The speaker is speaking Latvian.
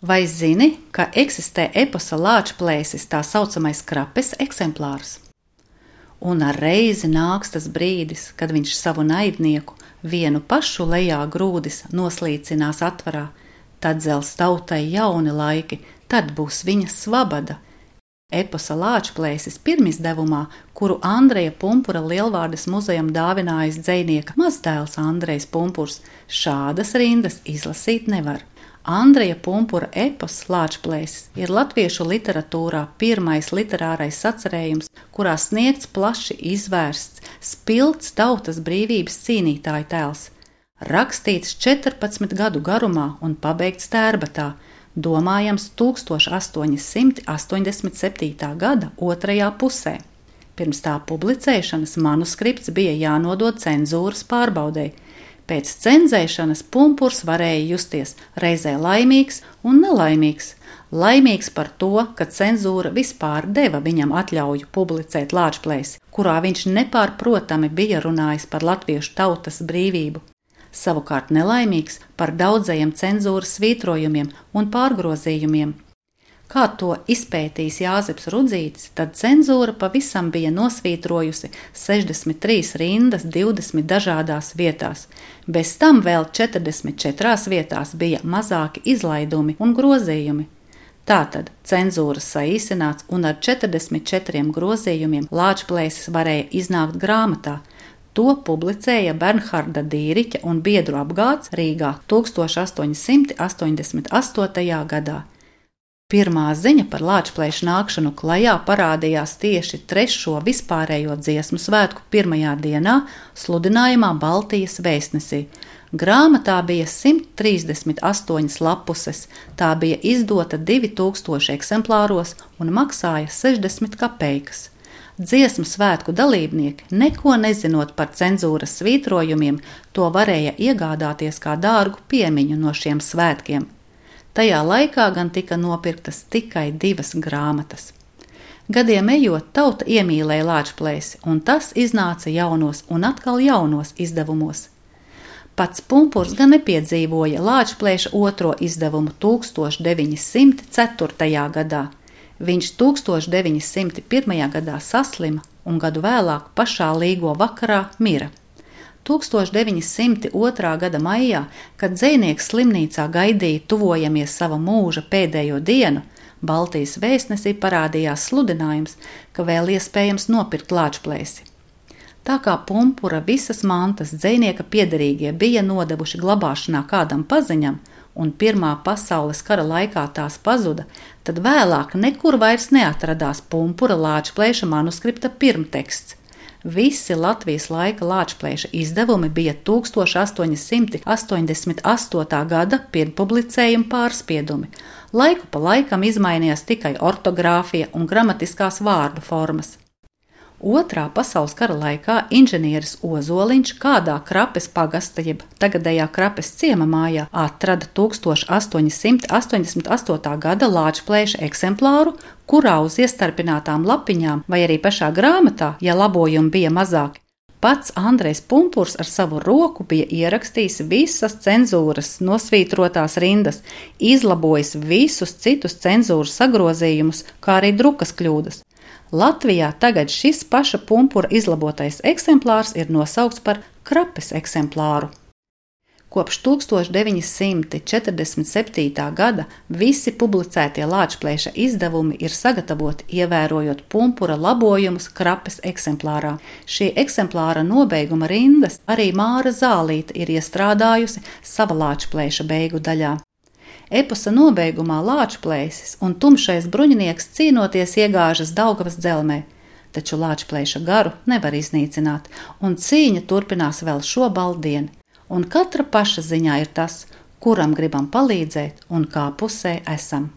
Vai zini, ka eksistē eposa lāčplēsis tā saucamais krapes eksemplārs? Un ar reizi nāks tas brīdis, kad viņš savu naidnieku vienu pašu lejā grūdis noslīcinās atvarā, tad dzels tautai jauni laiki, tad būs viņa svabada. Eposa lāčplēsis pirmizdevumā, kuru Andreja Pumpura lielvārdas muzejam dāvinājis dzēnieka mazdēls Andrejs Pumpurs, šādas rindas izlasīt nevar. Andreja Pumpura epos Lāčplēsis ir latviešu literatūrā pirmais literārais sacerējums, kurā sniegts plaši izvērsts, spilgts tautas brīvības cīnītāja tēls. Rakstīts 14 gadu garumā un pabeigts tērbatā, domājams 1887. gada otrajā pusē. Pirms tā publicēšanas manuskripts bija jānodod cenzūras pārbaudēji Pēc cenzēšanas pumpurs varēja justies reizē laimīgs un nelaimīgs. Laimīgs par to, ka cenzūra vispār deva viņam atļauju publicēt lāčplēsi, kurā viņš nepārprotami bija runājis par latviešu tautas brīvību. Savukārt nelaimīgs par daudzajiem cenzūras svītrojumiem un pārgrozījumiem, Kā to izpētījis Jāzeps Rudzītis, tad cenzūra pavisam bija nosvītrojusi 63 rindas 20 dažādās vietās. Bez tam vēl 44 vietās bija mazāki izlaidumi un grozījumi. Tātad cenzūras saīsināts un ar 44 grozījumiem Lāčplēsis varēja iznākt grāmatā. To publicēja Bernharda Dīriķa un biedru apgāds Rīgā 1888. gadā. Pirmā ziņa par lāčplēšu nākšanu klajā parādījās tieši trešo vispārējo dziesmu svētku pirmajā dienā sludinājumā Baltijas vēstnesī. Grāmatā bija 138 lapuses, tā bija izdota 2000 eksemplāros un maksāja 60 kopeikas. Dziesmu svētku dalībnieki, neko nezinot par cenzūras svītrojumiem, to varēja iegādāties kā dārgu piemiņu no šiem svētkiem. Tajā laikā gan tika nopirktas tikai divas grāmatas. Gadiem ejot, tauta iemīlēja Lāčplēsi, un tas iznāca jaunos un atkal jaunos izdevumos. Pats Punkurs gan nepiedzīvoja Lāčplēša otro izdevumu 1904. gadā. Viņš 1901. gadā saslima un gadu vēlāk pašā līgo vakarā mira. 1902. gada maijā, kad dzinieks slimnīcā gaidīja tuvojamies sava mūža pēdējo dienu, Baltijas vēstnesī parādījās sludinājums, ka vēl iespējams nopirkt lāčplēsi. Tā kā pumpura visas mantas dzinieka piederīgie bija nodevuši glabāšanā kādam paziņam, un Pirmā pasaules kara laikā tās pazuda, tad vēlāk nekur vairs neatradās pumpura lāčplēša manuskripta pirmteksts, Visi Latvijas laika lāčplēša izdevumi bija 1888. gada pirmpublicējuma pārspiedumi. Laiku pa laikam izmainījās tikai ortogrāfija un gramatiskās vārdu formas. Otrā pasaules kara laikā inženieris Ozoliņš kādā krapes pagasta, jeb tagadējā krapes ciema mājā, atrada 1888. gada lāčplēša eksemplāru, kurā uz iestarpinātām lapiņām vai arī pašā grāmatā, ja labojumi bija mazāki, Pats Andrejs Punkurs ar savu roku bija ierakstījis visas cenzūras nosvītrotās rindas, izlabojis visus citus cenzūras sagrozījumus, kā arī drukas kļūdas. Latvijā tagad šis paša pumpura izlabotais eksemplārs ir nosaukts par krapes eksemplāru. Kopš 1947. gada visi publicētie Lāčplēša izdevumi ir sagatavoti ievērojot pumpura labojumus krapes eksemplārā. Šī eksemplāra nobeiguma rindas arī Māra Zālīte ir iestrādājusi sava Lāčplēša beigu daļā. Eposa nobeigumā Lāčplēsis un tumšais bruņinieks cīnoties iegāžas Daugavas dzelmē, taču Lāčplēša garu nevar iznīcināt, un cīņa turpinās vēl šo baldienu, un katra paša ziņā ir tas, kuram gribam palīdzēt un kā pusē esam.